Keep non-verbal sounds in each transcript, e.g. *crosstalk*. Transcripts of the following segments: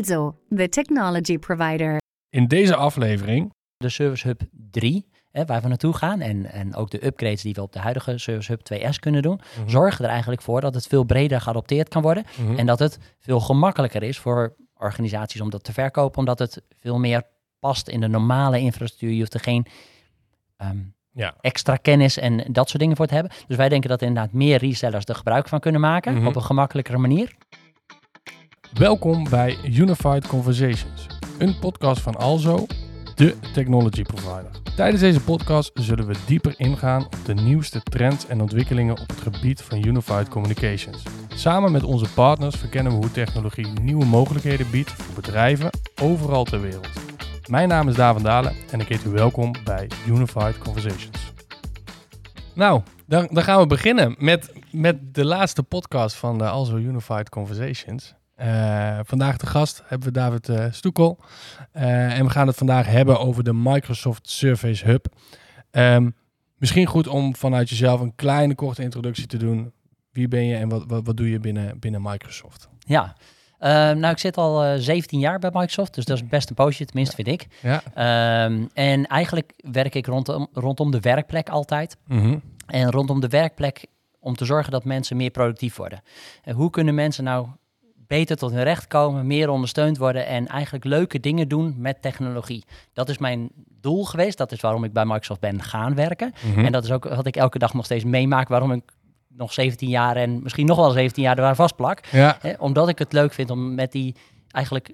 Also, the technology provider. In deze aflevering de Service Hub 3, hè, waar we naartoe gaan, en, en ook de upgrades die we op de huidige Service Hub 2S kunnen doen, zorgen er eigenlijk voor dat het veel breder geadopteerd kan worden Mhm. en dat het veel gemakkelijker is voor organisaties om dat te verkopen, omdat het veel meer past in de normale infrastructuur. Je hoeft er geen ehm, Ja. extra kennis en dat soort dingen voor te hebben. Dus wij denken dat er inderdaad meer resellers er gebruik van kunnen maken Mhm. op een gemakkelijkere manier. Welkom bij Unified Conversations, een podcast van Alzo, de technology provider. Tijdens deze podcast zullen we dieper ingaan op de nieuwste trends en ontwikkelingen op het gebied van Unified Communications. Samen met onze partners verkennen we hoe technologie nieuwe mogelijkheden biedt voor bedrijven overal ter wereld. Mijn naam is Davan Dalen en ik heet u welkom bij Unified Conversations. Nou, dan, dan gaan we beginnen met, met de laatste podcast van de Alzo Unified Conversations. Eh, vandaag de gast hebben we David eh Stoekel. Eh, en we gaan het vandaag hebben over de Microsoft Surface Hub. Ehm, misschien goed om vanuit jezelf een kleine korte introductie te doen. Wie ben je en wat, wat, wat doe je binnen, binnen Microsoft? Ja, Eh, nou ik zit al eh, 17 jaar bij Microsoft, dus dat is best een poosje, tenminste vind ik. Ja. Ehm, en eigenlijk werk ik rondom, rondom de werkplek altijd. Mhm. En rondom de werkplek om te zorgen dat mensen meer productief worden. En hoe kunnen mensen nou beter tot hun recht komen, meer ondersteund worden en eigenlijk leuke dingen doen met technologie? Dat is mijn doel geweest. Dat is waarom ik bij Microsoft ben gaan werken. Mhm. En dat is ook wat ik elke dag nog steeds meemaak, waarom ik nog 17 jaar en misschien nog wel 17 jaar er vastplak. Ja. Omdat ik het leuk vind om met die eigenlijk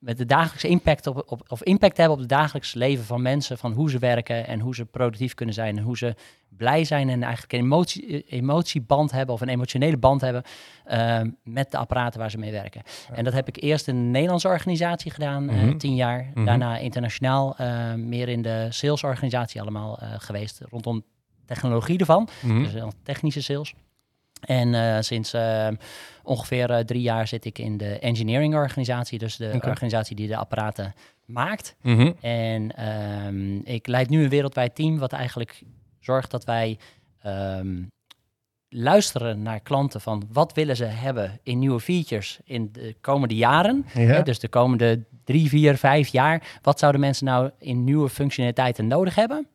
met de dagelijkse impact op, op, of impact hebben op het dagelijks leven van mensen, van hoe ze werken en hoe ze productief kunnen zijn en hoe ze blij zijn en eigenlijk een emotie, eh, emotieband hebben of een emotionele band hebben ehm, met de apparaten waar ze mee werken. En dat heb ik eerst in een Nederlandse organisatie gedaan, eh, Mhm. tien jaar. Mhm. Daarna internationaal, eh, meer in de salesorganisatie allemaal eh, geweest, rondom technologie ervan. Mhm. Dus wel technische sales. En eh, sinds eh, ongeveer eh, drie jaar zit ik in de engineering organisatie, dus de organisatie die de apparaten maakt. Mhm. En ehm, ik leid nu een wereldwijd team wat eigenlijk zorgt dat wij ehm, luisteren naar klanten van wat willen ze hebben in nieuwe features in de komende jaren. Ja. Hè, dus de komende drie, vier, vijf jaar. Wat zouden mensen nou in nieuwe functionaliteiten nodig hebben?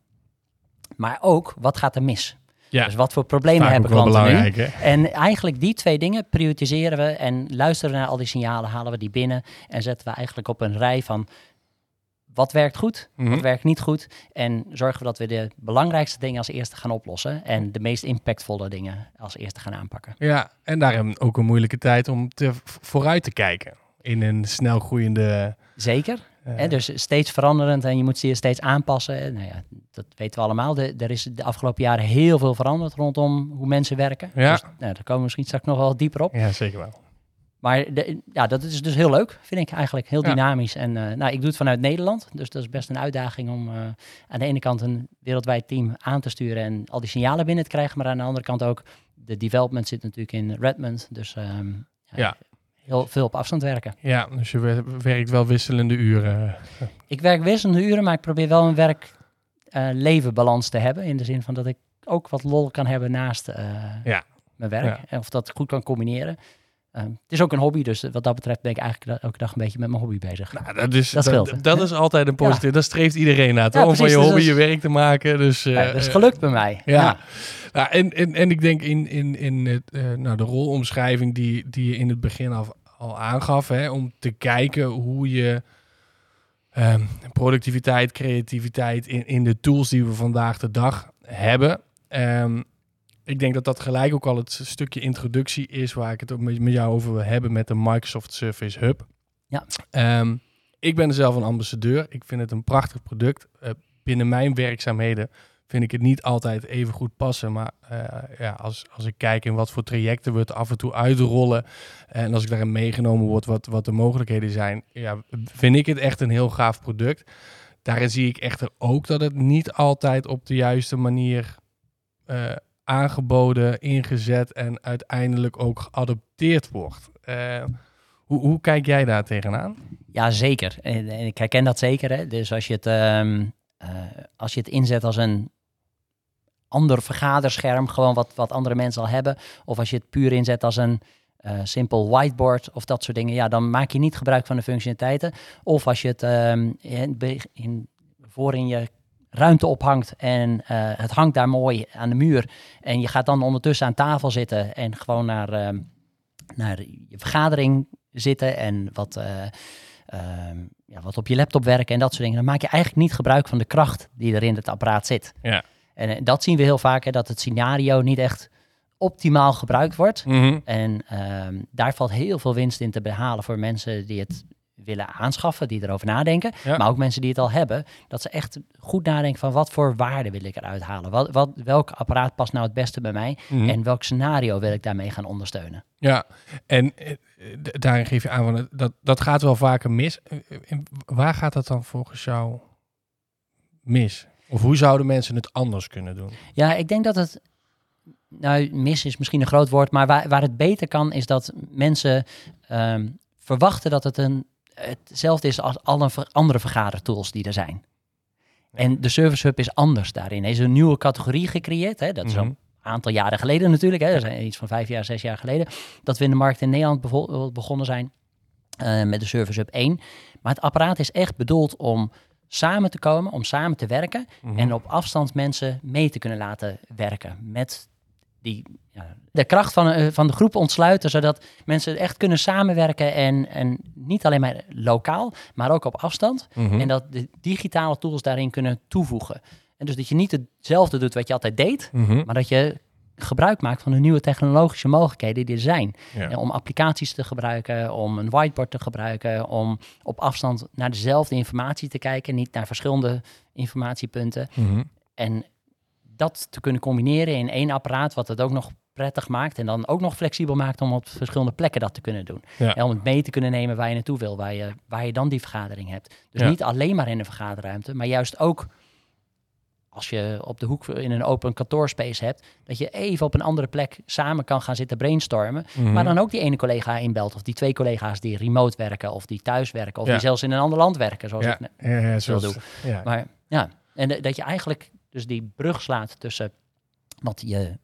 Maar ook, wat gaat er mis? Ja. Dus wat voor problemen Vaak hebben klanten nu? hè? En eigenlijk die twee dingen prioritiseren we en luisteren naar al die signalen, halen we die binnen en zetten we eigenlijk op een rij van wat werkt goed, Mhm. wat werkt niet goed en zorgen we dat we de belangrijkste dingen als eerste gaan oplossen en de meest impactvolle dingen als eerste gaan aanpakken. Ja, en daarom ook een moeilijke tijd om te, vooruit te kijken in een snel groeiende... Zeker. Eh, Hè, dus steeds veranderend en je moet je steeds aanpassen. En Nou ja, dat weten we allemaal. De, er is de afgelopen jaren heel veel veranderd rondom hoe mensen werken. Ja. Dus, nou, daar komen we misschien straks nog wel dieper op. ja, zeker wel. Maar de, ja, dat is dus heel leuk, vind ik eigenlijk. Heel Ja. dynamisch. En eh, nou, ik doe het vanuit Nederland. Dus dat is best een uitdaging om eh, aan de ene kant een wereldwijd team aan te sturen en al die signalen binnen te krijgen. Maar aan de andere kant ook, de development zit natuurlijk in Redmond. Dus ehm, Ja. Heel veel op afstand werken. Ja, dus je wer- werkt wel wisselende uren. *laughs* Ik werk wisselende uren, maar ik probeer wel een werk-leven-balans te hebben. In de zin van dat ik ook wat lol kan hebben naast eh, Ja. mijn werk. Ja. Of dat goed kan combineren. Ehm, het is ook een hobby, dus wat dat betreft ben ik eigenlijk elke dag een beetje met mijn hobby bezig. Nou, dat is, Dat scheelt, dat, is altijd een positief. Dat streeft iedereen naar? Ja, Om van je dus hobby je werk te maken. Dus, eh, Ja, dat is gelukt bij mij. Ja. Nou, en, en, en ik denk in, in, in het, eh, nou, de rolomschrijving die, die je in het begin al, al aangaf, hè, om te kijken hoe je ehm, productiviteit, creativiteit in, in de tools die we vandaag de dag hebben. ehm, ik denk dat dat gelijk ook al het stukje introductie is waar ik het met, jou over wil hebben met de Microsoft Surface Hub. Ja. Ehm, ik ben zelf een ambassadeur. Ik vind het een prachtig product. Eh, binnen mijn werkzaamheden vind ik het niet altijd even goed passen. Maar eh, ja, als, als ik kijk in wat voor trajecten we het af en toe uitrollen. En als ik daarin meegenomen word wat, wat de mogelijkheden zijn. Ja, vind ik het echt een heel gaaf product. Daarin zie ik echter ook dat het niet altijd op de juiste manier eh, aangeboden, ingezet en uiteindelijk ook geadopteerd wordt. Eh, hoe, hoe kijk jij daar tegenaan? Ja, zeker. En, en ik herken dat zeker. Hè. Dus als je, het, ehm, eh, als je het inzet als een ander vergaderscherm, gewoon wat, wat andere mensen al hebben. Of als je het puur inzet als een eh, simpel whiteboard of dat soort dingen, ja, dan maak je niet gebruik van de functionaliteiten. Of als je het ehm, in, in, voor in je ruimte ophangt en eh, het hangt daar mooi aan de muur en je gaat dan ondertussen aan tafel zitten en gewoon naar, ehm, naar je vergadering zitten en wat, eh, ehm, ja, wat op je laptop werken en dat soort dingen, dan maak je eigenlijk niet gebruik van de kracht die er in het apparaat zit. Ja. En eh, dat zien we heel vaak, hè, dat het scenario niet echt optimaal gebruikt wordt. Mhm. En ehm, daar valt heel veel winst in te behalen voor mensen die het willen aanschaffen, die erover nadenken. Ja. Maar ook mensen die het al hebben, dat ze echt goed nadenken van wat voor waarde wil ik eruit halen? Wat, wat, welk apparaat past nou het beste bij mij? Mhm. En welk scenario wil ik daarmee gaan ondersteunen? Ja, en eh, daarin geef je aan, van, dat, dat gaat wel vaker mis. Eh, eh, Waar gaat dat dan volgens jou mis? Of hoe zouden mensen het anders kunnen doen? Ja, ik denk dat het. Nou, mis is misschien een groot woord, maar waar, waar het beter kan, is dat mensen ehm, verwachten dat het een, hetzelfde is als alle andere vergadertools die er zijn. En de Service Hub is anders daarin. Er is een nieuwe categorie gecreëerd. Hè? Dat is Mhm. een aantal jaren geleden natuurlijk. Hè? Dat iets van vijf jaar, zes jaar geleden. Dat we in de markt in Nederland bijvoorbeeld begonnen zijn eh, met de Service Hub 1. Maar het apparaat is echt bedoeld om samen te komen, om samen te werken. Mhm. En op afstand mensen mee te kunnen laten werken. Met die, ja, de kracht van, eh, van de groep ontsluiten, zodat mensen echt kunnen samenwerken. En, en niet alleen maar lokaal, maar ook op afstand. Mhm. En dat de digitale tools daarin kunnen toevoegen. En dus dat je niet hetzelfde doet wat je altijd deed, Mhm. maar dat je gebruik maakt van de nieuwe technologische mogelijkheden die er zijn. Ja. En om applicaties te gebruiken, om een whiteboard te gebruiken, om op afstand naar dezelfde informatie te kijken, niet naar verschillende informatiepunten. Mhm. En dat te kunnen combineren in één apparaat, wat het ook nog prettig maakt en dan ook nog flexibel maakt om op verschillende plekken dat te kunnen doen. Ja. En om het mee te kunnen nemen waar je naartoe wil, waar je, waar je dan die vergadering hebt. Dus Ja. niet alleen maar in een vergaderruimte, maar juist ook als je op de hoek in een open kantoorspace hebt, dat je even op een andere plek samen kan gaan zitten brainstormen. Mhm. Maar dan ook die ene collega inbelt, of die twee collega's die remote werken, of die thuis werken, of Ja. die zelfs in een ander land werken, zoals ja, ik net ja, ja, zoals, doen. ja. maar ja, en de- dat je eigenlijk dus die brug slaat tussen wat je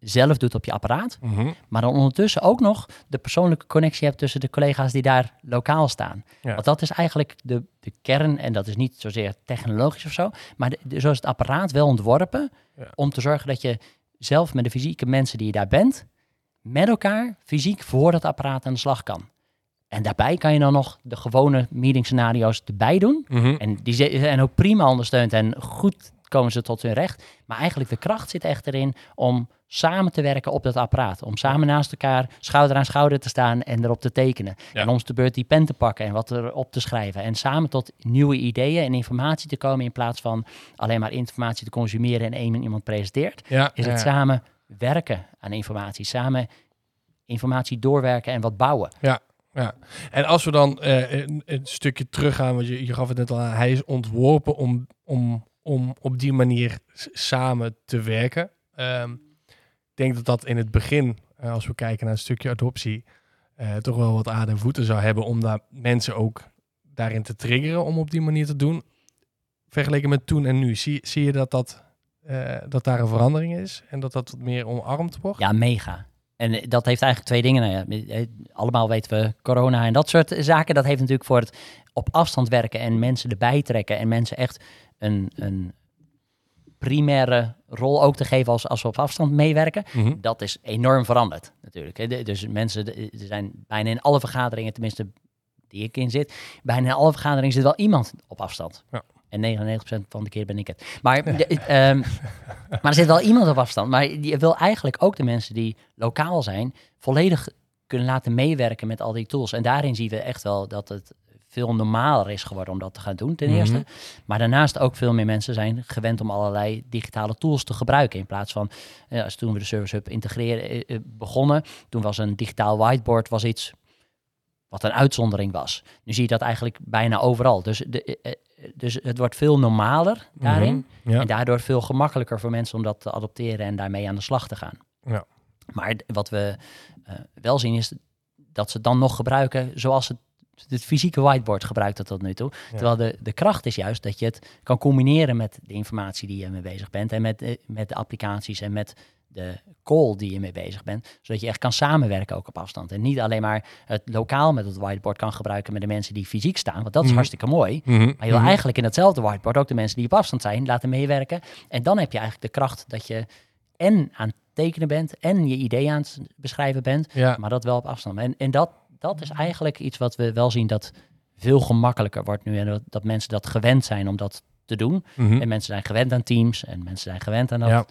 zelf doet op je apparaat, Mhm. maar dan ondertussen ook nog de persoonlijke connectie hebt tussen de collega's die daar lokaal staan. Ja. Want dat is eigenlijk de, de kern, en dat is niet zozeer technologisch of zo, maar de, de- zo is het apparaat wel ontworpen Ja. om te zorgen dat je zelf met de fysieke mensen die je daar bent, met elkaar fysiek voor dat apparaat aan de slag kan. En daarbij kan je dan nog de gewone meeting scenario's erbij doen. Mhm. En die zijn ook prima ondersteund en goed komen ze tot hun recht. Maar eigenlijk de kracht zit echt erin om samen te werken op dat apparaat. Om samen naast elkaar schouder aan schouder te staan en erop te tekenen. Ja. En om de beurt die pen te pakken en wat erop te schrijven. En samen tot nieuwe ideeën en informatie te komen in plaats van alleen maar informatie te consumeren en één iemand presenteert. ja, Is ja. het samen werken aan informatie. Samen informatie doorwerken en wat bouwen. Ja. En als we dan eh, een, een stukje teruggaan, want je, je gaf het net al aan, hij is ontworpen om, om, om op die manier samen te werken. Ehm, ik denk dat dat in het begin, eh, als we kijken naar een stukje adoptie, eh, toch wel wat aarde en voeten zou hebben om daar mensen ook daarin te triggeren om op die manier te doen. Vergeleken met toen en nu, zie, zie je dat, dat, eh, dat daar een verandering is en dat dat wat meer omarmd wordt? Ja, mega. En eh, dat heeft eigenlijk twee dingen. Nou ja, eh, allemaal weten we corona en dat soort zaken. Dat heeft natuurlijk voor het op afstand werken en mensen erbij trekken. En mensen echt een, een primaire rol ook te geven als, als we op afstand meewerken. Mhm. Dat is enorm veranderd natuurlijk. Dus mensen, de- er zijn bijna in alle vergaderingen, tenminste die ik in zit, bijna in alle vergaderingen zit wel iemand op afstand. Ja. En 99% van de keer ben ik het. Maar, de- ehm, *laughs* maar er zit wel iemand op afstand. Maar je wil eigenlijk ook de mensen die lokaal zijn, volledig kunnen laten meewerken met al die tools. En daarin zien we echt wel dat het veel normaler is geworden om dat te gaan doen, ten Mhm. eerste. Maar daarnaast ook veel meer mensen zijn gewend om allerlei digitale tools te gebruiken. In plaats van, eh, als toen we de Service Hub integreren eh, eh, begonnen, toen was een digitaal whiteboard was iets wat een uitzondering was. Nu zie je dat eigenlijk bijna overal. Dus, de, dus het wordt veel normaler daarin. Mhm. Ja. En daardoor veel gemakkelijker voor mensen om dat te adopteren en daarmee aan de slag te gaan. Ja. Maar wat we eh, wel zien is dat ze het dan nog gebruiken zoals het, het fysieke whiteboard gebruikt het tot nu toe. Terwijl de, de kracht is juist dat je het kan combineren met de informatie die je mee bezig bent en met, eh, met de applicaties en met de call die je mee bezig bent. Zodat je echt kan samenwerken ook op afstand. En niet alleen maar het lokaal met het whiteboard kan gebruiken met de mensen die fysiek staan. Want dat is Mhm. hartstikke mooi. Mhm, Maar je wil mhm. eigenlijk in datzelfde whiteboard ook de mensen die op afstand zijn laten meewerken. En dan heb je eigenlijk de kracht dat je en aan het tekenen bent en je idee aan het beschrijven bent. Ja, Maar dat wel op afstand. En, en dat, dat is eigenlijk iets wat we wel zien dat veel gemakkelijker wordt nu. En dat, dat mensen dat gewend zijn om dat te doen. En mensen zijn gewend aan Teams en mensen zijn gewend aan dat. Ja.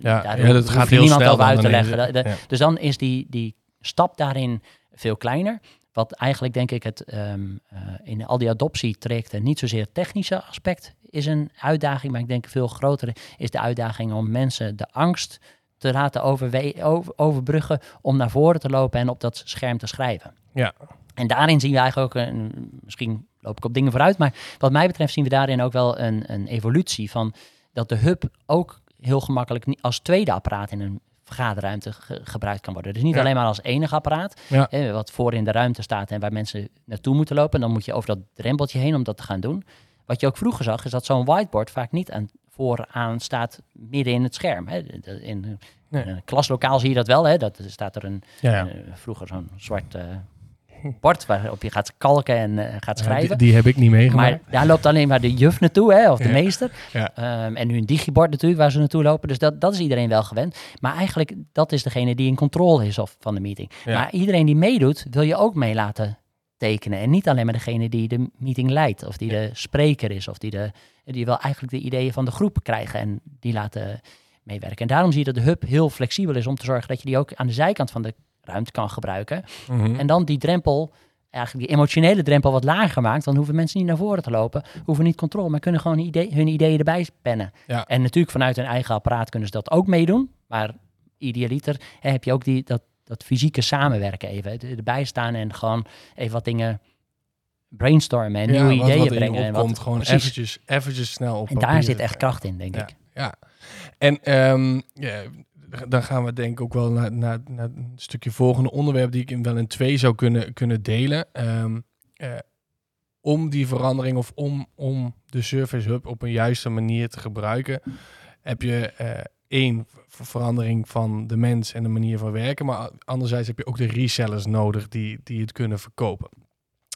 Ja, Daar ja, dat gaat heel niemand over uit te leggen. Ja. Dus dan is die, die stap daarin veel kleiner. Wat eigenlijk denk ik het ehm, eh, in al die adoptietrajecten niet zozeer het technische aspect is een uitdaging, maar ik denk veel groter is de uitdaging om mensen de angst te laten over, overbruggen om naar voren te lopen en op dat scherm te schrijven. Ja. En daarin zien we eigenlijk ook, een, misschien loop ik op dingen vooruit, maar wat mij betreft zien we daarin ook wel een, een evolutie van dat de hub ook heel gemakkelijk niet als tweede apparaat in een vergaderruimte ge- gebruikt kan worden. Dus niet Ja. alleen maar als enige apparaat, Ja. wat voor in de ruimte staat en waar mensen naartoe moeten lopen. Dan moet je over dat drempeltje heen om dat te gaan doen. Wat je ook vroeger zag, is dat zo'n whiteboard vaak niet aan, vooraan staat midden in het scherm. Hè. In, Nee. een klaslokaal zie je dat wel. Hè. Dat staat er een, Ja, eh, vroeger zo'n zwart eh, bord waarop je gaat kalken en eh, gaat Ja, schrijven. die, die heb ik niet meegemaakt. Maar daar loopt alleen maar de juf naartoe, hè, of de Ja. meester. Ja. Ehm, en nu een digibord natuurlijk, waar ze naartoe lopen. Dus dat, dat is iedereen wel gewend. Maar eigenlijk, dat is degene die in controle is of, van de meeting. Ja. Maar iedereen die meedoet, wil je ook mee laten tekenen. En niet alleen maar degene die de meeting leidt, of die de spreker is, of die, de, die wil eigenlijk de ideeën van de groep krijgen en die laten meewerken. En daarom zie je dat de hub heel flexibel is om te zorgen dat je die ook aan de zijkant van de ruimte kan gebruiken. Mhm. En dan die drempel, eigenlijk die emotionele drempel wat lager maakt. Dan hoeven mensen niet naar voren te lopen, hoeven niet controle, maar kunnen gewoon idee, hun ideeën erbij pennen. Ja. En natuurlijk vanuit hun eigen apparaat kunnen ze dat ook meedoen. Maar idealiter hè, heb je ook die, dat, dat fysieke samenwerken even. er- Erbij staan en gewoon even wat dingen brainstormen en Ja, nieuwe wat- ideeën wat brengen. En, wat, gewoon precies. eventjes, eventjes snel op en daar zit echt kracht in, denk Ja. ik. Ja, en ehm, ja, dan gaan we denk ik ook wel naar, naar, naar een stukje volgende onderwerp die ik in wel in twee zou kunnen, kunnen delen. Ehm, eh, om die verandering of om, om de Service Hub op een juiste manier te gebruiken, heb je eh, één ver- verandering van de mens en de manier van werken, maar anderzijds heb je ook de resellers nodig die, die het kunnen verkopen.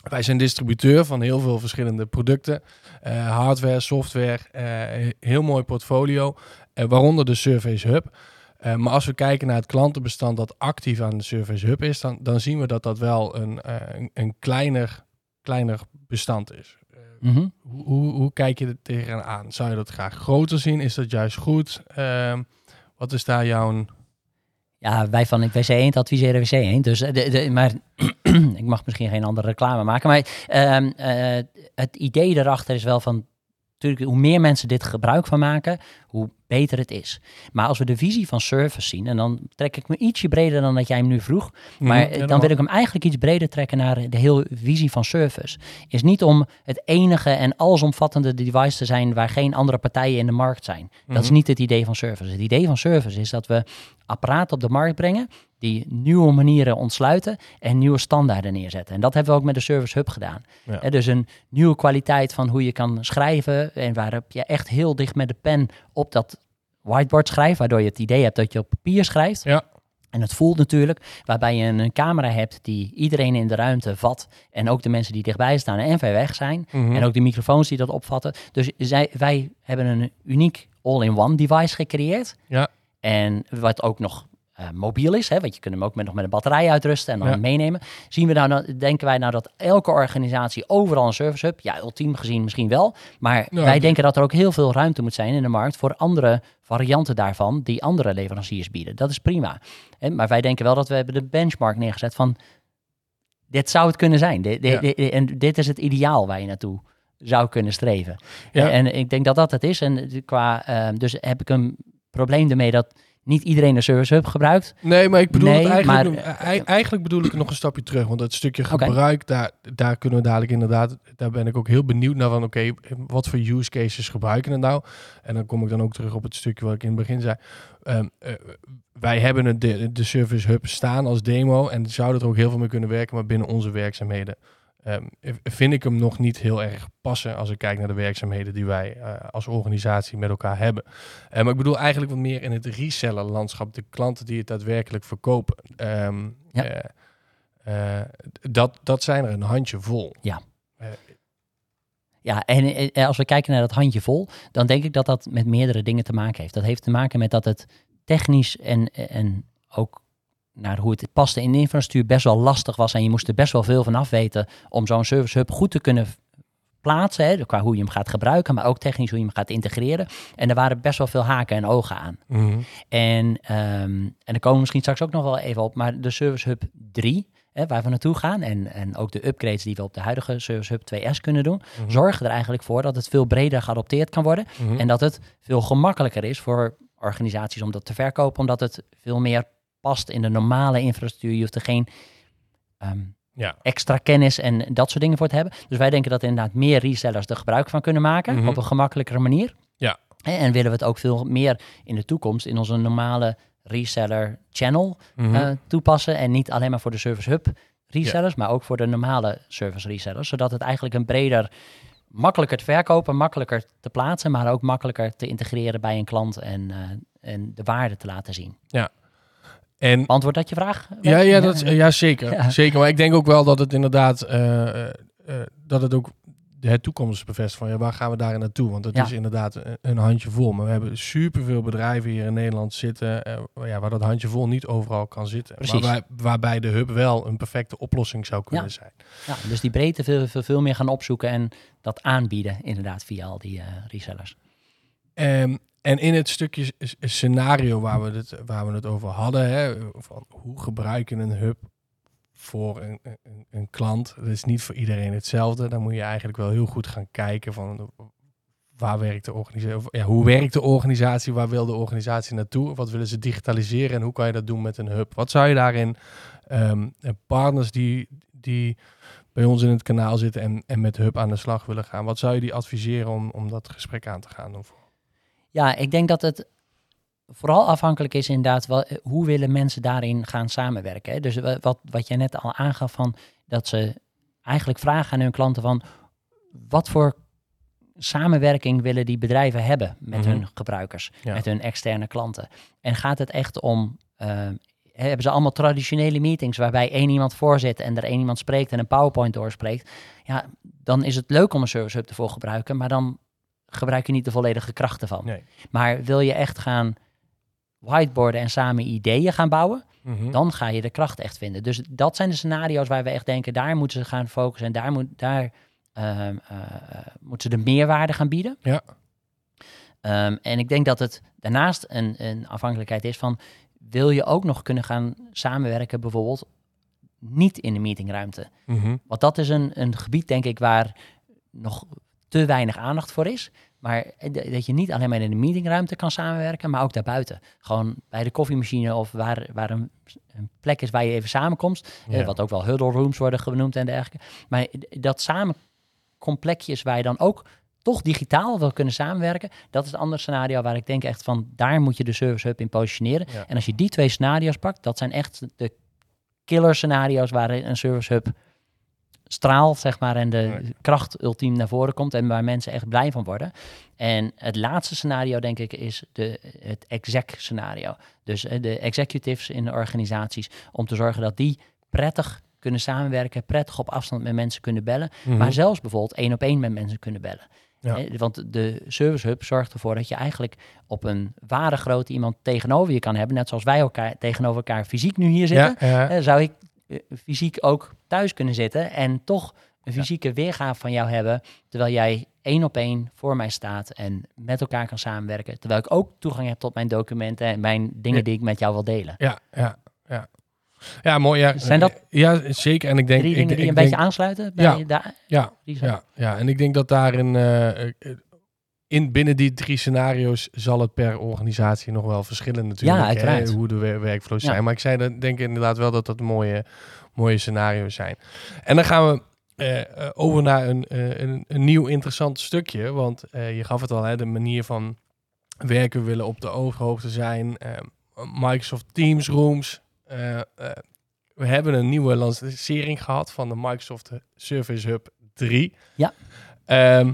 Wij zijn distributeur van heel veel verschillende producten, eh, hardware, software, heel mooi portfolio, waaronder de Surface Hub. Eh, maar als we kijken naar het klantenbestand dat actief aan de Surface Hub is, dan, dan zien we dat dat wel een, eh, een, een kleiner, kleiner bestand is. Eh, Mhm. hoe, hoe, hoe kijk je er tegenaan? Zou je dat graag groter zien? Is dat juist goed? Ehm, wat is daar jouw... Ja, wij van WC 1 adviseren WC 1. Dus, de, de, maar *clears throat* ik mag misschien geen andere reclame maken. Maar ehm, eh, het idee erachter is wel van... Natuurlijk, hoe meer mensen dit gebruik van maken, hoe beter het is. Maar als we de visie van service zien, en dan trek ik me ietsje breder dan dat jij hem nu vroeg. Maar Mhm, eh, ja, dan wil ik hem eigenlijk iets breder trekken naar de hele visie van service. Is niet om het enige en allesomvattende device te zijn waar geen andere partijen in de markt zijn. Dat is Mhm. niet het idee van service. Het idee van service is dat we apparaten op de markt brengen die nieuwe manieren ontsluiten en nieuwe standaarden neerzetten. En dat hebben we ook met de Service Hub gedaan. Ja. Dus een nieuwe kwaliteit van hoe je kan schrijven en waarop je echt heel dicht met de pen op dat whiteboard schrijft, waardoor je het idee hebt dat je op papier schrijft. Ja. En het voelt natuurlijk, waarbij je een, camera hebt die iedereen in de ruimte vat en ook de mensen die dichtbij staan en ver weg zijn. Mhm. En ook de microfoons die dat opvatten. Dus zij, wij hebben een uniek all-in-one device gecreëerd. Ja. En wat ook nog eh, mobiel is, hè, want je kunt hem ook met, nog met een batterij uitrusten en dan Ja. meenemen. Zien we nou, dan denken wij nou dat elke organisatie overal een service hub, ja, ultiem gezien misschien wel, maar Ja, wij denken dat er ook heel veel ruimte moet zijn in de markt voor andere varianten daarvan die andere leveranciers bieden. Dat is prima. Maar wij denken wel dat we hebben de benchmark neergezet van dit zou het kunnen zijn. Dit, dit- Ja. dit- en dit is het ideaal waar je naartoe zou kunnen streven. Ja. En, en ik denk dat dat het is. En qua, ehm, dus heb ik een probleem ermee dat niet iedereen de Service Hub gebruikt. Nee, maar ik bedoel Nee, het eigenlijk, maar- ei- eigenlijk bedoel ik nog een stapje terug. Want het stukje gebruik, daar, daar kunnen we dadelijk inderdaad, daar ben ik ook heel benieuwd naar van, oké, wat voor use cases gebruiken we nou? En dan kom ik dan ook terug op het stukje wat ik in het begin zei. Ehm, eh, wij hebben het de, de Service Hub staan als demo en zouden er ook heel veel mee kunnen werken, maar binnen onze werkzaamheden ehm, vind ik hem nog niet heel erg passen als ik kijk naar de werkzaamheden die wij eh, als organisatie met elkaar hebben. Uh, maar ik bedoel eigenlijk wat meer in het reseller landschap, de klanten die het daadwerkelijk verkopen. Ehm, Ja. eh, eh, dat, dat zijn er een handje vol. Ja. Ja, en als we kijken naar dat handje vol, dan denk ik dat dat met meerdere dingen te maken heeft. Dat heeft te maken met dat het technisch en, en ook naar hoe het paste in de infrastructuur best wel lastig was. En je moest er best wel veel van af weten om zo'n service hub goed te kunnen plaatsen. Hè, qua hoe je hem gaat gebruiken, maar ook technisch hoe je hem gaat integreren. En er waren best wel veel haken en ogen aan. Mhm. En, ehm, en daar komen we misschien straks ook nog wel even op. Maar de Service Hub 3, hè, waar we naartoe gaan, en, en ook de upgrades die we op de huidige Service Hub 2S kunnen doen, Mhm. zorgen er eigenlijk voor dat het veel breder geadopteerd kan worden. Mhm. En dat het veel gemakkelijker is voor organisaties om dat te verkopen, omdat het veel meer past in de normale infrastructuur. Je hoeft er geen ehm, Ja. extra kennis en dat soort dingen voor te hebben. Dus wij denken dat inderdaad meer resellers er gebruik van kunnen maken Mhm. op een gemakkelijkere manier. Ja. En willen we het ook veel meer in de toekomst in onze normale reseller channel Mhm. eh, toepassen. En niet alleen maar voor de Service Hub resellers, maar ook voor de normale service resellers. Zodat het eigenlijk een breder, makkelijker te verkopen, makkelijker te plaatsen, maar ook makkelijker te integreren bij een klant en, eh, en de waarde te laten zien. En Beantwoord dat je vraag? Ja, ja, dat, ja zeker. Ja. zeker. Maar ik denk ook wel dat het inderdaad, eh, eh, eh, dat het ook de toekomst bevestigt van ja, waar gaan we daar naartoe? Want het Ja. is inderdaad een, een handje vol. Maar we hebben superveel bedrijven hier in Nederland zitten eh, ja, waar dat handje vol niet overal kan zitten. Precies. Maar waar, waarbij de hub wel een perfecte oplossing zou kunnen Ja. zijn. Ja, dus die breedte veel, veel, veel meer gaan opzoeken en dat aanbieden inderdaad via al die resellers. Ehm, en in het stukje scenario waar we het, waar we het over hadden, hè, van hoe gebruik je een hub voor een, een, een klant. Dat is niet voor iedereen hetzelfde. Dan moet je eigenlijk wel heel goed gaan kijken van waar werkt de organisatie, ja, hoe werkt de organisatie, waar wil de organisatie naartoe, wat willen ze digitaliseren en hoe kan je dat doen met een hub. Wat zou je daarin ehm, partners die, die bij ons in het kanaal zitten en, en met hub aan de slag willen gaan, wat zou je die adviseren om, om dat gesprek aan te gaan? Of, Ja, ik denk dat het vooral afhankelijk is inderdaad, wel, eh, hoe willen mensen daarin gaan samenwerken. Hè? Dus wa- wat, wat jij net al aangaf van dat ze eigenlijk vragen aan hun klanten van wat voor samenwerking willen die bedrijven hebben met Mhm. hun gebruikers, Ja. met hun externe klanten. En gaat het echt om, eh, hebben ze allemaal traditionele meetings waarbij één iemand voorzit en er één iemand spreekt en een PowerPoint doorspreekt. Ja, dan is het leuk om een service hub ervoor te gebruiken, maar dan gebruik je niet de volledige krachten van. Nee. Maar wil je echt gaan whiteboarden en samen ideeën gaan bouwen, Mhm. dan ga je de kracht echt vinden. Dus dat zijn de scenario's waar we echt denken, daar moeten ze gaan focussen en daar, moet, daar ehm, eh, eh, moeten ze de meerwaarde gaan bieden. Ja. Ehm, en ik denk dat het daarnaast een, een afhankelijkheid is van, wil je ook nog kunnen gaan samenwerken bijvoorbeeld niet in de meetingruimte? Mhm. Want dat is een, een gebied, denk ik, waar nog te weinig aandacht voor is. Maar d- dat je niet alleen maar in de meetingruimte kan samenwerken, maar ook daarbuiten. Gewoon bij de koffiemachine of waar, waar een, een plek is waar je even samenkomt. eh, Ja. wat ook wel huddle rooms worden genoemd en dergelijke. Maar d- dat samenkomplekjes waar je dan ook toch digitaal wil kunnen samenwerken. Dat is een ander scenario waar ik denk echt van, daar moet je de service hub in positioneren. Ja. En als je die twee scenario's pakt, dat zijn echt de killer scenario's waar een service hub straalt, zeg maar, en de kracht ultiem naar voren komt en waar mensen echt blij van worden. En het laatste scenario, denk ik, is de, het exec scenario. Dus eh, de executives in de organisaties, om te zorgen dat die prettig kunnen samenwerken, prettig op afstand met mensen kunnen bellen, Mhm. maar zelfs bijvoorbeeld één op één met mensen kunnen bellen. Ja. Eh, Want de Service Hub zorgt ervoor dat je eigenlijk op een ware grote iemand tegenover je kan hebben. Net zoals wij elkaar tegenover elkaar fysiek nu hier zitten. Ja, ja. Eh, zou ik fysiek ook thuis kunnen zitten en toch een fysieke weergave van jou hebben, terwijl jij één op één voor mij staat en met elkaar kan samenwerken, terwijl ik ook toegang heb tot mijn documenten en mijn dingen Ja. die ik met jou wil delen. Ja, ja, ja. Ja, mooi. Ja. Zijn dat Ja, zeker. En ik denk... Drie ik, dingen die ik een denk, beetje aansluiten bij Ja. daar? Ja, die ja, ja, en ik denk dat daarin... eh, eh, in, binnen die drie scenario's zal het per organisatie nog wel verschillen natuurlijk. Ja, uiteraard. Hè, hoe de wer- workflows Ja. zijn. Maar ik zei dat, denk inderdaad wel dat dat mooie, mooie scenario's zijn. En dan gaan we eh, eh, over naar een, eh, een, een nieuw interessant stukje. Want je gaf het al, hè, de manier van werken we willen op de ooghoogte zijn. Microsoft Teams rooms. we hebben een nieuwe lancering gehad van de Microsoft Service Hub 3. Ja. Ehm,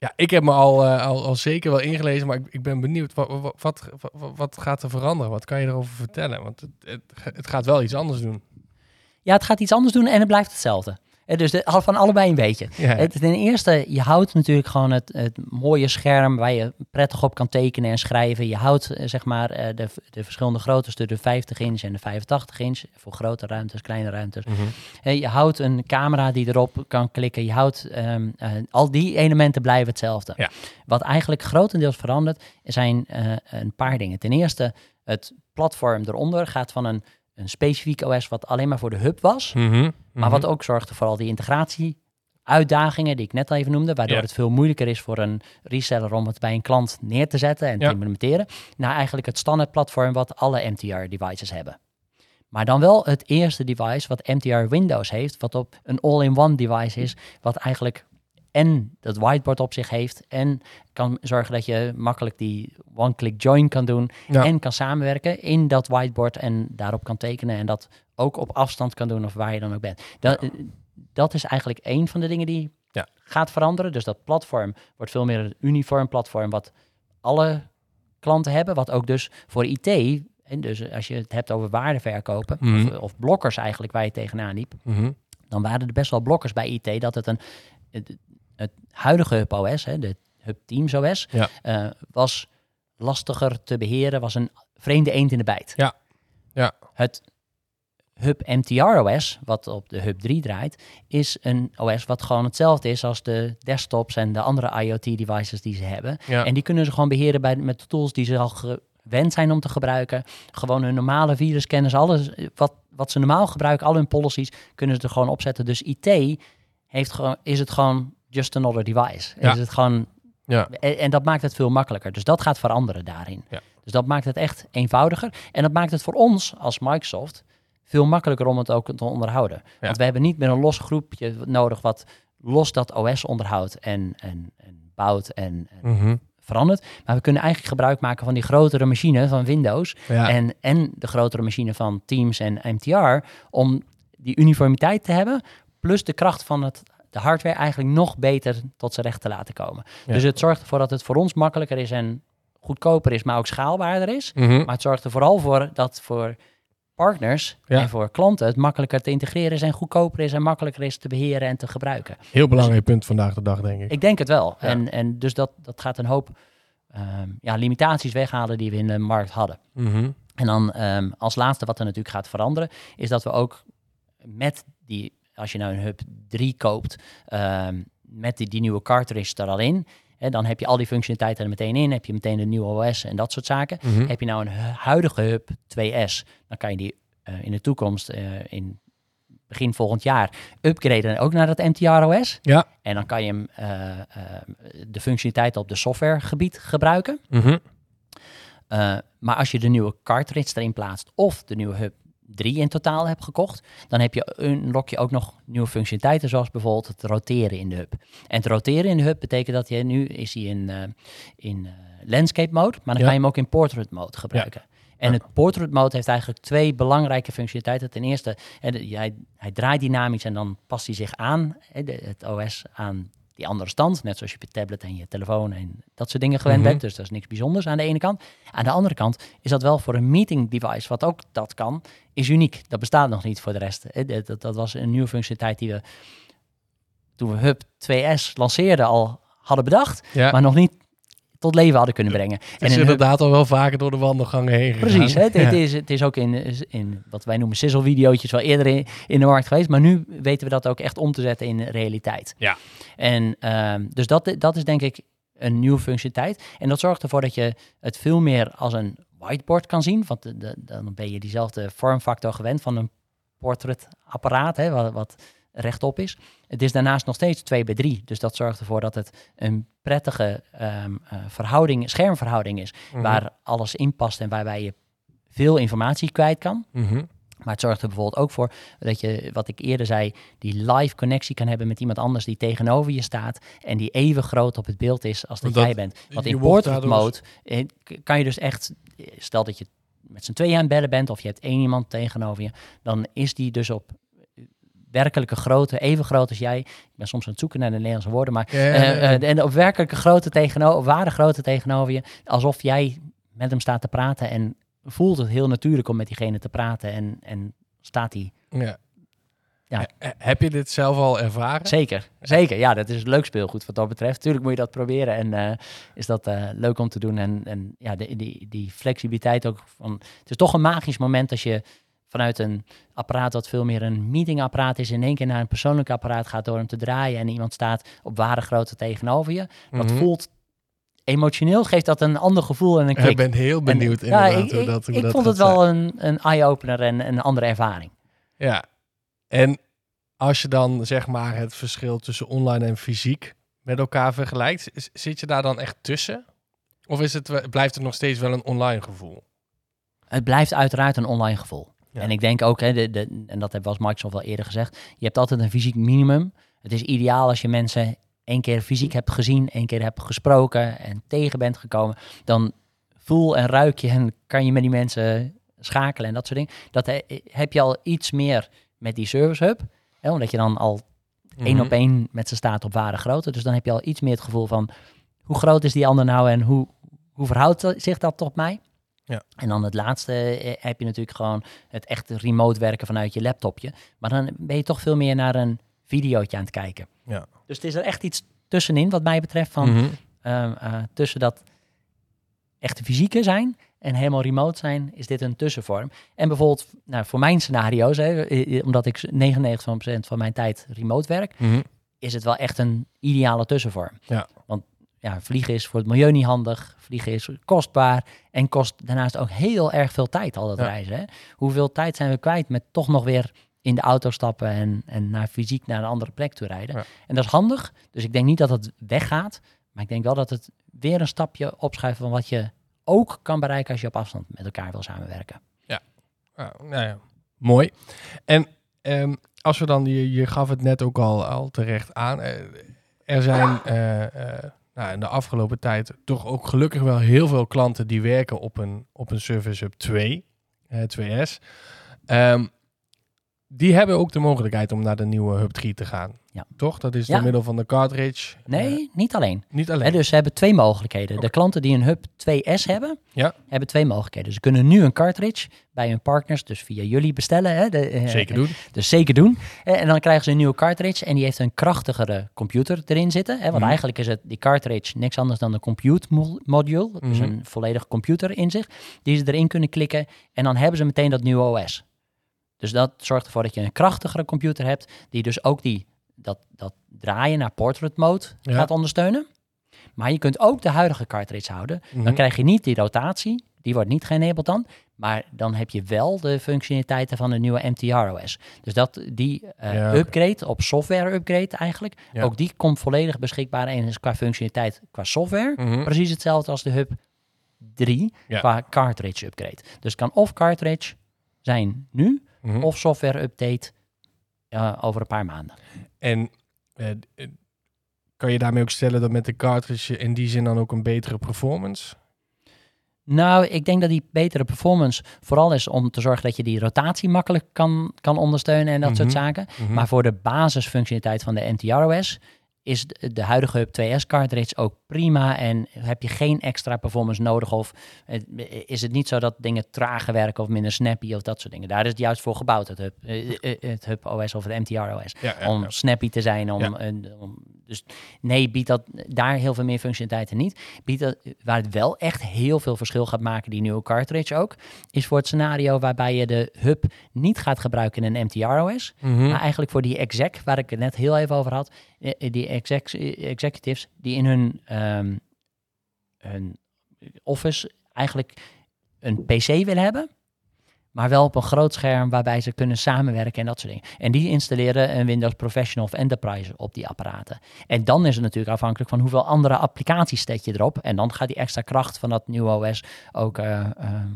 ja, ik heb me al, eh, al, al zeker wel ingelezen, maar ik, ik ben benieuwd. Wat, wat, wat, gaat er veranderen? Wat kan je erover vertellen? Want het, het gaat wel iets anders doen. Ja, het gaat iets anders doen en het blijft hetzelfde. Dus de, van allebei een beetje. Ja. Het, ten eerste, je houdt natuurlijk gewoon het, het mooie scherm waar je prettig op kan tekenen en schrijven. Je houdt eh, zeg maar eh, de, de verschillende groottes, de 50 inch en de 85 inch, voor grote ruimtes, kleine ruimtes. Mhm. Eh, Je houdt een camera die erop kan klikken. Je houdt ehm, eh, al die elementen blijven hetzelfde. Ja. Wat eigenlijk grotendeels verandert, zijn een paar dingen. Ten eerste, het platform eronder gaat van een, een specifiek OS wat alleen maar voor de hub was. Mhm. Maar wat ook zorgde voor al die integratie uitdagingen die ik net al even noemde, waardoor Ja. het veel moeilijker is voor een reseller om het bij een klant neer te zetten en Ja. te implementeren, naar eigenlijk het standaard platform wat alle MTR-devices hebben. Maar dan wel het eerste device wat MTR Windows heeft, wat op een all-in-one device is, wat eigenlijk en dat whiteboard op zich heeft en kan zorgen dat je makkelijk die one-click join kan doen Ja. en kan samenwerken in dat whiteboard en daarop kan tekenen en dat ook op afstand kan doen of waar je dan ook bent. Dat, dat is eigenlijk één van de dingen die Ja. gaat veranderen. Dus dat platform wordt veel meer een uniform platform wat alle klanten hebben, wat ook dus voor IT, en dus als je het hebt over waardeverkopen Mhm. of, of blokkers eigenlijk waar je tegenaan liep, Mhm. dan waren er best wel blokkers bij IT dat het een het, huidige Hub OS, hè, de Hub Teams OS, Ja. eh, was lastiger te beheren, was een vreemde eend in de bijt. Ja. Ja. Het Hub MTR OS, wat op de Hub 3 draait, is een OS wat gewoon hetzelfde is als de desktops en de andere IoT-devices die ze hebben. Ja. En die kunnen ze gewoon beheren bij, met de tools die ze al gewend zijn om te gebruiken. Gewoon hun normale virusscanners, alles eh, wat, wat ze normaal gebruiken, al hun policies, kunnen ze er gewoon opzetten. Dus IT heeft gewoon, is het gewoon just another device. Ja. Is het gewoon, Ja. en, en dat maakt het veel makkelijker. Dus dat gaat veranderen daarin. Ja. Dus dat maakt het echt eenvoudiger. En dat maakt het voor ons als Microsoft veel makkelijker om het ook te onderhouden. Want we hebben niet meer een los groepje nodig wat los dat OS onderhoudt en, en, en bouwt en, en Mhm. verandert. Maar we kunnen eigenlijk gebruik maken van die grotere machine van Windows en, en de grotere machine van Teams en MTR om die uniformiteit te hebben, plus de kracht van het, de hardware eigenlijk nog beter tot zijn recht te laten komen. Ja. Dus het zorgt ervoor dat het voor ons makkelijker is en goedkoper is, maar ook schaalbaarder is. Mhm. Maar het zorgt er vooral voor dat voor partners Ja. en voor klanten het makkelijker te integreren is en goedkoper is en makkelijker is te beheren en te gebruiken. Heel belangrijk punt vandaag de dag, denk ik. Ik denk het wel. Ja. En, en dus dat, dat gaat een hoop ehm, ja, limitaties weghalen die we in de markt hadden. Mhm. En dan ehm, als laatste wat er natuurlijk gaat veranderen, is dat we ook met die, als je nou een Hub 3 koopt, ehm, met die, die nieuwe cartridge er al in, hè, dan heb je al die functionaliteiten er meteen in, heb je meteen de nieuwe OS en dat soort zaken. Mhm. Heb je nou een hu- huidige Hub 2S, dan kan je die eh, in de toekomst, eh, in begin volgend jaar, upgraden ook naar dat MTR-OS. Ja. En dan kan je hem, eh, de functionaliteiten op de softwaregebied gebruiken. Mhm. Maar als je de nieuwe cartridge erin plaatst of de nieuwe Hub 3 in totaal hebt gekocht, dan heb je, unlock je ook nog nieuwe functionaliteiten, zoals bijvoorbeeld het roteren in de hub. En het roteren in de hub betekent dat je nu is hij in, eh, in eh, landscape mode, maar dan Ja. kan je hem ook in portrait mode gebruiken. En het portrait mode heeft eigenlijk twee belangrijke functionaliteiten. Ten eerste, hij, hij draait dynamisch en dan past hij zich aan, het OS aan die andere stand. Net zoals je op je tablet en je telefoon en dat soort dingen gewend Mhm. bent. Dus dat is niks bijzonders aan de ene kant. Aan de andere kant is dat wel voor een meeting device, wat ook dat kan, is uniek. Dat bestaat nog niet voor de rest. hè. Dat, dat, dat was een nieuwe functionaliteit die we toen we Hub 2S lanceerden al hadden bedacht, Ja. maar nog niet tot leven hadden kunnen brengen. Het is Hub- inderdaad al wel vaker door de wandelgangen heen gegaan. Precies, hè? Het, Ja. het is, het is ook in, in wat wij noemen sizzle-videootjes wel eerder in, in de markt geweest. Maar nu weten we dat ook echt om te zetten in realiteit. Ja. En ehm, dus dat, dat is denk ik een nieuwe functionaliteit. En dat zorgt ervoor dat je het veel meer als een whiteboard kan zien. Want de, de- dan ben je diezelfde vormfactor gewend van een portretapparaat, hè, wat, wat rechtop is. Het is daarnaast nog steeds 2 bij 3. Dus dat zorgt ervoor dat het een prettige ehm, eh, verhouding, schermverhouding is Mhm. waar alles in past en waarbij je veel informatie kwijt kan. Mhm. Maar het zorgt er bijvoorbeeld ook voor dat je, wat ik eerder zei, die live connectie kan hebben met iemand anders die tegenover je staat en die even groot op het beeld is als dat, jij bent. Want in portrait mode eh, kan je dus echt, eh, stel dat je met z'n tweeën aan het bellen bent of je hebt één iemand tegenover je, dan is die dus op werkelijke grootte, even groot als jij. Ik ben soms aan het zoeken naar de Nederlandse woorden, maar Ja, ja, eh, ja. eh, en op werkelijke grootte tegenover, ware grootte tegenover je, alsof jij met hem staat te praten en voelt het heel natuurlijk om met diegene te praten en, en staat hij Ja. Ja. Heb je dit zelf al ervaren? Zeker, zeker. Ja, dat is het leuk speelgoed wat dat betreft. Tuurlijk moet je dat proberen en eh, is dat leuk om te doen. En, en ja, de, die, die flexibiliteit ook van... Het is toch een magisch moment als je vanuit een apparaat wat veel meer een meetingapparaat is... in één keer naar een persoonlijk apparaat gaat door hem te draaien... en iemand staat op ware grootte tegenover je. Dat Mhm. voelt... Emotioneel geeft dat een ander gevoel en een Ik kick. ben heel benieuwd En, ja, ik, hoe ik, dat hoe ik dat vond het wel een, een eye-opener en een andere ervaring. Ja. En als je dan zeg maar het verschil tussen online en fysiek met elkaar vergelijkt, zit je daar dan echt tussen? Of is het, blijft het nog steeds wel een online gevoel? Het blijft uiteraard een online gevoel. Ja. En ik denk ook, hè, de, de, en dat hebben we als Microsoft al eerder gezegd, je hebt altijd een fysiek minimum. Het is ideaal als je mensen één keer fysiek hebt gezien, één keer hebt gesproken en tegen bent gekomen. Dan voel en ruik je en kan je met die mensen schakelen en dat soort dingen. Dat he- heb je al iets meer met die Service Hub. Hè, omdat je dan al één Mhm. op één met ze staat op ware grootte. Dus dan heb je al iets meer het gevoel van hoe groot is die ander nou en hoe, hoe verhoudt zich dat tot mij? Ja. En dan het laatste eh, heb je natuurlijk gewoon het echte remote werken vanuit je laptopje. Maar dan ben je toch veel meer naar een videootje aan het kijken. Ja. Dus het is er echt iets tussenin wat mij betreft van Mhm. ehm, eh, tussen dat echte fysieke zijn en helemaal remote zijn, is dit een tussenvorm. En bijvoorbeeld nou, voor mijn scenario's, hè, eh, omdat ik 99% van mijn tijd remote werk, Mhm. is het wel echt een ideale tussenvorm. Ja. Want ja, vliegen is voor het milieu niet handig, vliegen is kostbaar en kost daarnaast ook heel erg veel tijd al dat Ja. reizen. Hè? Hoeveel tijd zijn we kwijt met toch nog weer in de auto stappen en, en naar fysiek naar een andere plek toe rijden. Ja. En dat is handig, dus ik denk niet dat het weggaat, maar ik denk wel dat het weer een stapje opschuift van wat je ook kan bereiken als je op afstand met elkaar wil samenwerken. Ah, nou ja, mooi. En ehm, als we dan, je, je gaf het net ook al, al terecht aan, eh, er zijn eh, eh, nou, in de afgelopen tijd toch ook gelukkig wel heel veel klanten die werken op een, op een Service Hub 2, eh, 2S. Ehm, die hebben ook de mogelijkheid om naar de nieuwe Hub 3 te gaan. Ja. Toch? Dat is Ja. door middel van de cartridge. Nee, Eh, niet alleen. niet alleen. Hè, dus ze hebben twee mogelijkheden. De klanten die een Hub 2S hebben, Ja. hebben twee mogelijkheden. Ze kunnen nu een cartridge bij hun partners, dus via jullie bestellen. Hè, de, eh, Zeker doen. Dus zeker doen. Eh, En dan krijgen ze een nieuwe cartridge en die heeft een krachtigere computer erin zitten. Hè, want Mhm. eigenlijk is het die cartridge niks anders dan een compute mo- module. Dus Mhm. een volledige computer in zich. Die ze erin kunnen klikken en dan hebben ze meteen dat nieuwe OS. Dus dat zorgt ervoor dat je een krachtigere computer hebt, die dus ook die, dat, dat draaien naar portrait mode Ja. gaat ondersteunen. Maar je kunt ook de huidige cartridge houden. Mhm. Dan krijg je niet die rotatie, die wordt niet geënabled dan. Maar dan heb je wel de functionaliteiten van de nieuwe MTR-OS. Dus dat, die eh, Ja, upgrade, op software upgrade eigenlijk, Ja. ook die komt volledig beschikbaar en is qua functionaliteit, qua software, Mhm. precies hetzelfde als de Hub 3 Ja. qua cartridge upgrade. Dus het kan of cartridge zijn nu, Mhm. of software update eh, over een paar maanden. En eh, eh, kan je daarmee ook stellen dat met de cartridge in die zin dan ook een betere performance? Nou, ik denk dat die betere performance vooral is om te zorgen dat je die rotatie makkelijk kan, kan ondersteunen en dat soort Mhm. zaken. Mhm. Maar voor de basisfunctionaliteit van de MTROS is de, de huidige Hub 2S cartridge ook prima en heb je geen extra performance nodig of eh, is het niet zo dat dingen trager werken of minder snappy of dat soort dingen. Daar is het juist voor gebouwd, het Hub, eh, eh, het Hub OS of het MTROS. ja, ja, om ja. snappy te zijn. Om, om, dus nee, biedt dat daar heel veel meer functionaliteiten niet. Biedt dat, waar het wel echt heel veel verschil gaat maken, die nieuwe cartridge ook, is voor het scenario waarbij je de hub niet gaat gebruiken in een MTROS, Mhm. maar eigenlijk voor die exec, waar ik het net heel even over had, die exec, executives die in hun, ehm, hun office eigenlijk een PC willen hebben, maar wel op een groot scherm waarbij ze kunnen samenwerken en dat soort dingen. En die installeren een Windows Professional of Enterprise op die apparaten. En dan is het natuurlijk afhankelijk van hoeveel andere applicaties zet je erop. En dan gaat die extra kracht van dat nieuwe OS ook eh, eh,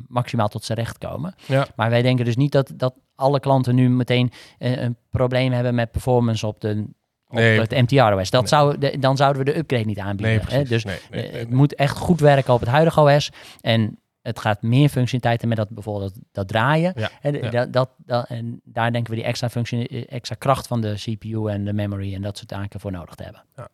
maximaal tot zijn recht komen. Ja. Maar wij denken dus niet dat, dat alle klanten nu meteen eh, een probleem hebben met performance op de op Nee. het MTR-OS. Dat Nee. zou, de- dan zouden we de upgrade niet aanbieden. Hè? Dus eh, het moet echt goed werken op het huidige OS. En het gaat meer functionaliteiten met dat bijvoorbeeld dat, draaien. Ja, ja. dat, dat, dat- en daar denken we die extra, functie, eh, extra kracht van de CPU en de memory en dat soort zaken voor nodig te hebben. Ah,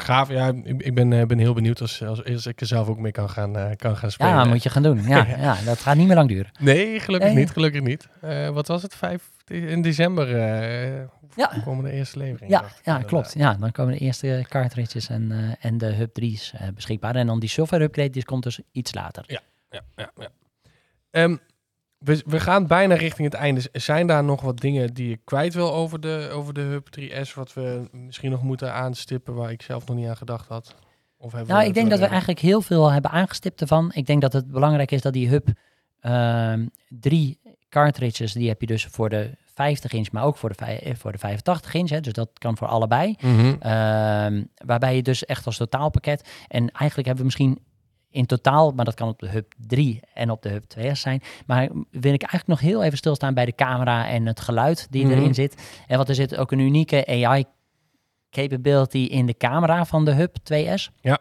gaaf, ja, ik, ik ben, eh, ben heel benieuwd als, als, als ik er zelf ook mee kan gaan, eh, kan gaan spelen. Ja, moet je gaan doen. Ja, *laughs* ja, dat gaat niet meer lang duren. Nee, gelukkig Nee. niet, gelukkig niet. Eh, wat was het, vijf, in december eh Ja. komen de eerste levering. Ja, ja klopt. Ja, dan komen de eerste cartridges en, eh, en de Hub 3's eh, beschikbaar. En dan die software upgrade, die komt dus iets later. Ja, ja, ja. Ehm, we, we gaan bijna richting het einde. Zijn daar nog wat dingen die ik kwijt wil over de, over de Hub 3S, wat we misschien nog moeten aanstippen waar ik zelf nog niet aan gedacht had? Of hebben Nou, ik denk dat we eh, eigenlijk heel veel hebben aangestipt ervan. Ik denk dat het belangrijk is dat die Hub ehm, drie cartridges, die heb je dus voor de 50 inch, maar ook voor de, eh, voor de 85 inch. Hè, dus dat kan voor allebei. Mhm. Ehm, waarbij je dus echt als totaalpakket. En eigenlijk hebben we misschien in totaal, maar dat kan op de Hub 3 en op de Hub 2S zijn. Maar wil ik eigenlijk nog heel even stilstaan bij de camera en het geluid die Mhm. erin zit. En want er zit ook een unieke AI capability in de camera van de Hub 2S. Ja.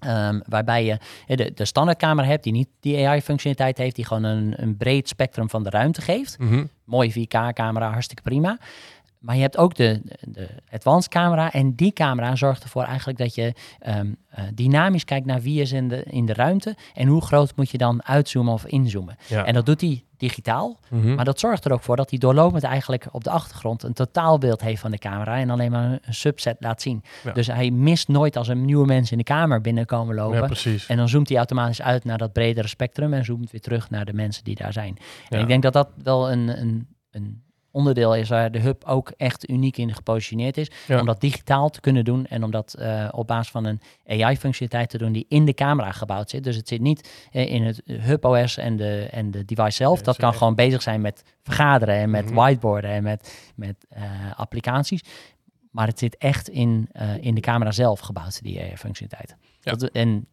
Ehm, waarbij je eh, de, de standaardcamera hebt die niet die AI-functionaliteit heeft, die gewoon een, een breed spectrum van de ruimte geeft Mhm. mooie 4K-camera, hartstikke prima. Maar je hebt ook de, de advanced camera. En die camera zorgt ervoor eigenlijk dat je ehm, eh, dynamisch kijkt naar wie is in de, in de ruimte. En hoe groot moet je dan uitzoomen of inzoomen. Ja. En dat doet hij digitaal. Mhm. Maar dat zorgt er ook voor dat hij doorlopend eigenlijk op de achtergrond een totaalbeeld heeft van de camera. En alleen maar een subset laat zien. Ja. Dus hij mist nooit als een nieuwe mens in de kamer binnenkomen lopen. ja, precies. En dan zoomt hij automatisch uit naar dat bredere spectrum en zoomt weer terug naar de mensen die daar zijn. En ik denk dat dat wel een, een, een onderdeel is waar de hub ook echt uniek in gepositioneerd is. Ja. Om dat digitaal te kunnen doen en om dat eh, op basis van een AI-functionaliteit te doen die in de camera gebouwd zit. Dus het zit niet eh, in het hub OS en de, en de device zelf. Ja, dat kan gewoon bezig zijn met vergaderen en met Mhm. whiteboarden en met, met eh, applicaties. Maar het zit echt in, in de camera zelf gebouwd, die AI-functionaliteit. Ja. Dat- En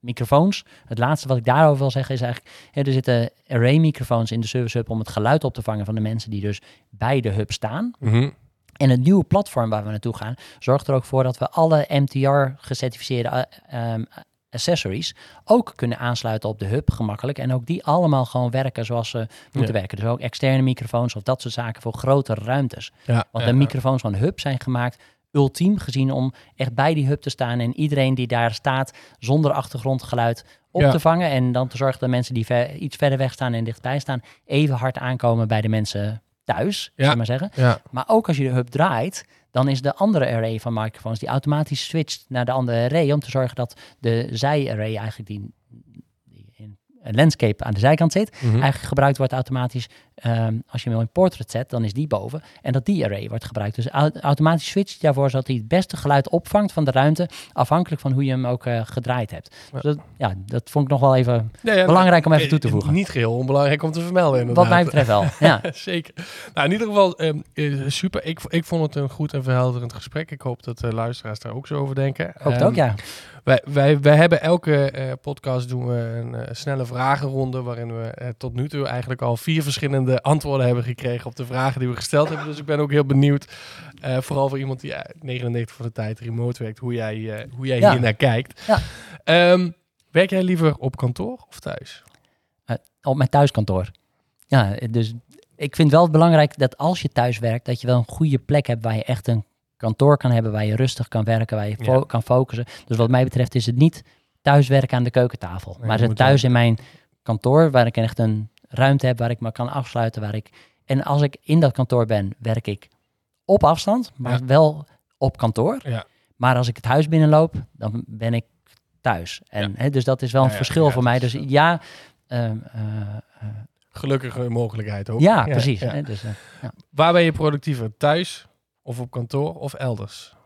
microfoons, het laatste wat ik daarover wil zeggen is eigenlijk... hè, er zitten array-microfoons in de Service Hub om het geluid op te vangen van de mensen die dus bij de hub staan. Mhm. En het nieuwe platform waar we naartoe gaan, zorgt er ook voor dat we alle MTR-gecertificeerde eh, ehm, accessories ook kunnen aansluiten op de hub gemakkelijk. En ook die allemaal gewoon werken zoals ze moeten werken. Dus ook externe microfoons of dat soort zaken voor grotere ruimtes. Ja, Want ja, de microfoons van de hub zijn gemaakt ultiem gezien om echt bij die hub te staan en iedereen die daar staat zonder achtergrondgeluid op Ja. te vangen en dan te zorgen dat mensen die ver- iets verder weg staan en dichtbij staan even hard aankomen bij de mensen thuis, Ja. maar zeggen. Ja, Maar ook als je de hub draait, dan is de andere array van microfoons die automatisch switcht naar de andere array om te zorgen dat de zij-array eigenlijk die, een landscape aan de zijkant zit, Mhm. eigenlijk gebruikt wordt automatisch. Ehm, als je hem in portrait zet, dan is die boven. En dat die array wordt gebruikt. Dus au- automatisch switcht hij daarvoor zodat hij het beste geluid opvangt van de ruimte, afhankelijk van hoe je hem ook eh, gedraaid hebt. Ja. Dus dat, ja, dat vond ik nog wel even Ja, ja, belangrijk om even eh, toe te voegen. Niet geheel onbelangrijk om te vermelden, inderdaad. Wat mij betreft wel. Ja. *laughs* Zeker. Nou, in ieder geval ehm, eh, super. Ik, ik vond het een goed en verhelderend gesprek. Ik hoop dat de luisteraars daar ook zo over denken. Hoop het Ehm, ook, ja. Wij, wij, wij hebben elke eh, podcast doen we een eh, snelle vragenronde waarin we eh, tot nu toe eigenlijk al vier verschillende antwoorden hebben gekregen op de vragen die we gesteld hebben. Dus ik ben ook heel benieuwd, eh, vooral voor iemand die eh, 99 van de tijd remote werkt, hoe jij, eh, hoe jij Ja. hier naar kijkt. Ja. Ehm, werk jij liever op kantoor of thuis? op mijn thuiskantoor. Ja, dus ik vind wel belangrijk dat als je thuis werkt, dat je wel een goede plek hebt waar je echt een kantoor kan hebben, waar je rustig kan werken, waar je fo- Ja. kan focussen. Dus wat mij betreft is het niet thuiswerken aan de keukentafel, maar het thuis in mijn kantoor, waar ik echt een ruimte heb waar ik me kan afsluiten, waar ik en als ik in dat kantoor ben, werk ik op afstand, maar Ja. wel op kantoor. Ja. Maar als ik het huis binnenloop, dan ben ik thuis. En hè, dus dat is wel een verschil voor mij. Dus ja, ehm, eh, eh, Gelukkige mogelijkheid ook. ja, precies. Hè? Dus, eh, Waar ben je productiever? Thuis of op kantoor of elders?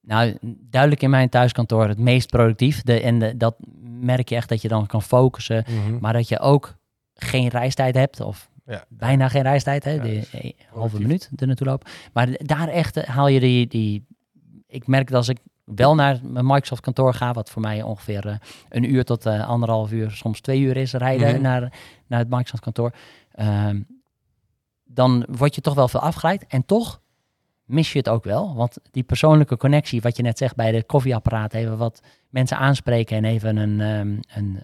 nou, duidelijk in mijn thuiskantoor het meest productief. De, en de, dat merk je echt dat je dan kan focussen. Mhm. Maar dat je ook geen reistijd hebt. Of Ja. bijna geen reistijd. Hè? De, dus eh, halve minuut er naartoe lopen. Maar daar echt eh, haal je die, die... Ik merk dat als ik wel naar mijn Microsoft kantoor ga... wat voor mij ongeveer eh, een uur tot eh, anderhalf uur... soms twee uur is rijden Mhm. naar, naar het Microsoft kantoor... ehm, dan word je toch wel veel afgeleid. En toch mis je het ook wel. Want die persoonlijke connectie, wat je net zegt bij de koffieapparaat, even wat mensen aanspreken en even een, ehm, een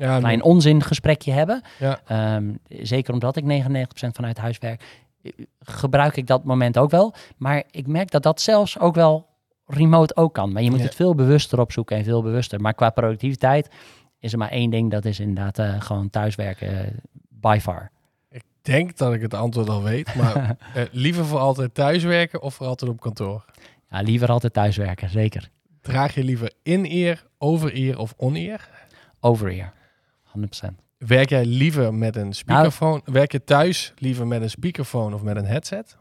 Ja, klein onzingesprekje hebben. Ja. Ehm, zeker omdat ik 99% vanuit huis werk, eh, gebruik ik dat moment ook wel. Maar ik merk dat dat zelfs ook wel remote ook kan. Maar je moet Ja. het veel bewuster opzoeken en veel bewuster. Maar qua productiviteit is er maar één ding, dat is inderdaad eh, gewoon thuiswerken eh, by far. Ik denk dat ik het antwoord al weet, maar *laughs* liever voor altijd thuiswerken of voor altijd op kantoor? Ja, liever altijd thuiswerken, zeker. Draag je liever in-ear, over-ear of on-ear? Over here. 100%. Werk jij liever met een speakerphone? Werk je thuis liever met een speakerphone of met een headset?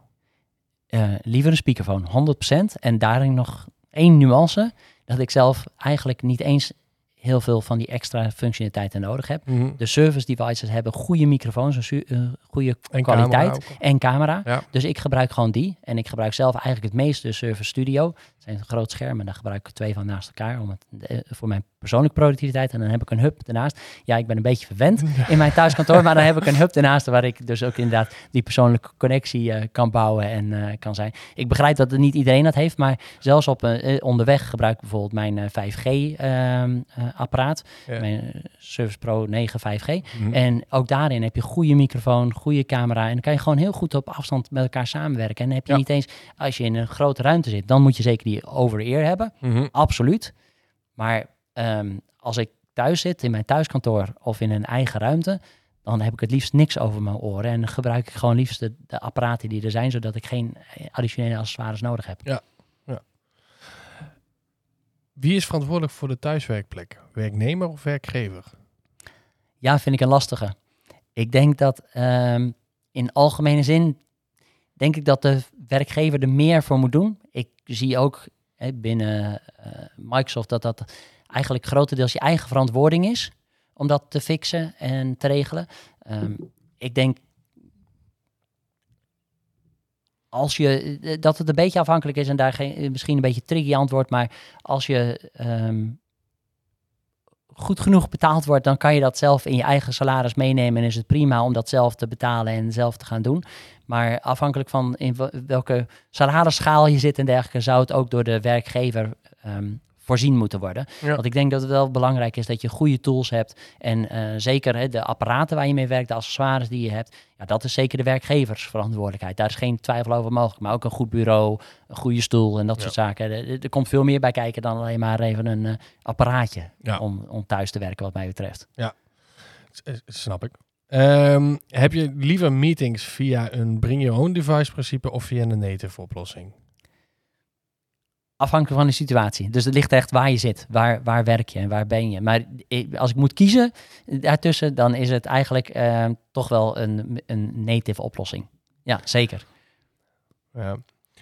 Eh, liever een speakerphone, 100%. En daarin nog één nuance, dat ik zelf eigenlijk niet eens heel veel van die extra functionaliteiten nodig heb. De service devices hebben goede microfoons, een eh, goede En kwaliteit camera en camera. Ja. Dus ik gebruik gewoon die. En ik gebruik zelf eigenlijk het meeste de Surface Studio. Het zijn groot schermen, daar gebruik ik twee van naast elkaar om het, eh, voor mijn persoonlijke productiviteit. En dan heb ik een hub ernaast. Ja, ik ben een beetje verwend *laughs* in mijn thuiskantoor, maar dan heb ik een hub ernaast waar ik dus ook inderdaad die persoonlijke connectie eh, kan bouwen en eh, kan zijn. Ik begrijp dat het niet iedereen dat heeft, maar zelfs op onderweg gebruik ik bijvoorbeeld mijn eh, 5G-apparaat, Ja. mijn Surface Pro 9 5G. Mhm. En ook daarin heb je goede microfoon, goede camera. En dan kan je gewoon heel goed op afstand met elkaar samenwerken. En dan heb je Ja. niet eens, als je in een grote ruimte zit, dan moet je zeker die over-ear hebben. Mhm. Absoluut. Maar ehm, als ik thuis zit, in mijn thuiskantoor of in een eigen ruimte, dan heb ik het liefst niks over mijn oren. En gebruik ik gewoon liefst de, de apparaten die er zijn, zodat ik geen additionele accessoires nodig heb. Wie is verantwoordelijk voor de thuiswerkplek? Werknemer of werkgever? Ja, vind ik een lastige. Ik denk dat ehm, in algemene zin, denk ik dat de werkgever er meer voor moet doen. Ik zie ook hè, binnen eh, Microsoft dat dat eigenlijk grotendeels je eigen verantwoording is om dat te fixen en te regelen. Ehm, ik denk als je eh, dat het een beetje afhankelijk is en daar geen, misschien een beetje tricky antwoord, maar als je ehm, goed genoeg betaald wordt, dan kan je dat zelf in je eigen salaris meenemen en is het prima om dat zelf te betalen en zelf te gaan doen. Maar afhankelijk van in wel- welke salarisschaal je zit en dergelijke, zou het ook door de werkgever ehm, voorzien moeten worden. Ja. Want ik denk dat het wel belangrijk is dat je goede tools hebt en eh, zeker hè, de apparaten waar je mee werkt, de accessoires die je hebt, ja, dat is zeker de werkgeversverantwoordelijkheid. Daar is geen twijfel over mogelijk, maar ook een goed bureau, een goede stoel en dat Ja. soort zaken. Er, komt veel meer bij kijken dan alleen maar even een eh, apparaatje Ja. om, om thuis te werken, wat mij betreft. S- eh, Snap ik. Ehm, heb je liever meetings via een bring your own device principe of via een native oplossing? Afhankelijk van de situatie. Dus het ligt echt waar je zit. Waar, waar werk je en waar ben je. Maar als ik moet kiezen daartussen, dan is het eigenlijk eh, toch wel een, een native oplossing. Ja, zeker. Ja.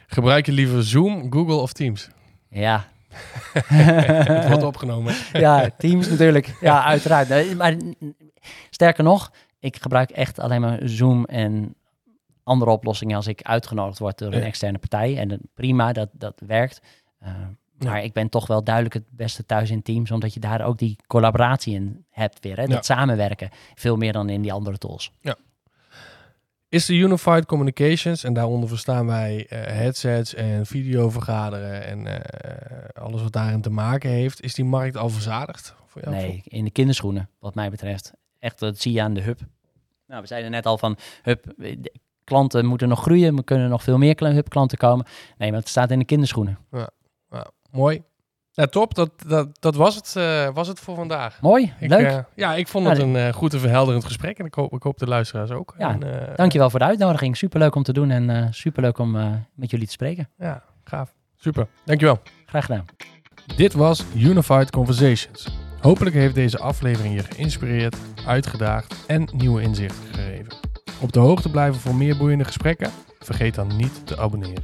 Gebruik je liever Zoom, Google of Teams? Ja, *laughs* Het wordt opgenomen. ja, Teams natuurlijk. Ja, uiteraard. Maar sterker nog, ik gebruik echt alleen maar Zoom en andere oplossingen als ik uitgenodigd word door een Ja. externe partij. En prima, dat, dat werkt. Uh, Ja. Maar ik ben toch wel duidelijk het beste thuis in Teams, omdat je daar ook die collaboratie in hebt weer. Hè? Dat Ja. samenwerken. Veel meer dan in die andere tools. Is de Unified Communications, en daaronder verstaan wij eh, headsets en videovergaderen en eh, alles wat daarin te maken heeft, is die markt al verzadigd? Voor jou? Nee, in de kinderschoenen, wat mij betreft. Echt, dat zie je aan de hub. Nou, we zeiden net al van, hub, de klanten moeten nog groeien. Er kunnen nog veel meer kla- hub-klanten komen. Nee, maar het staat in de kinderschoenen. Mooi. Ja, top. Dat, dat, dat was, het, eh, was het voor vandaag. Mooi, Ik, leuk. eh, ja, ik vond Ja, het een eh, goed en verhelderend gesprek. En ik hoop, ik hoop de luisteraars ook. Ja, en, eh, Dankjewel voor de uitnodiging. Superleuk om te doen en eh superleuk om eh, met jullie te spreken. Ja, gaaf. Super. Dankjewel. Graag gedaan. Dit was Unified Conversations. Hopelijk heeft deze aflevering je geïnspireerd, uitgedaagd en nieuwe inzichten gegeven. Op de hoogte blijven voor meer boeiende gesprekken? Vergeet dan niet te abonneren.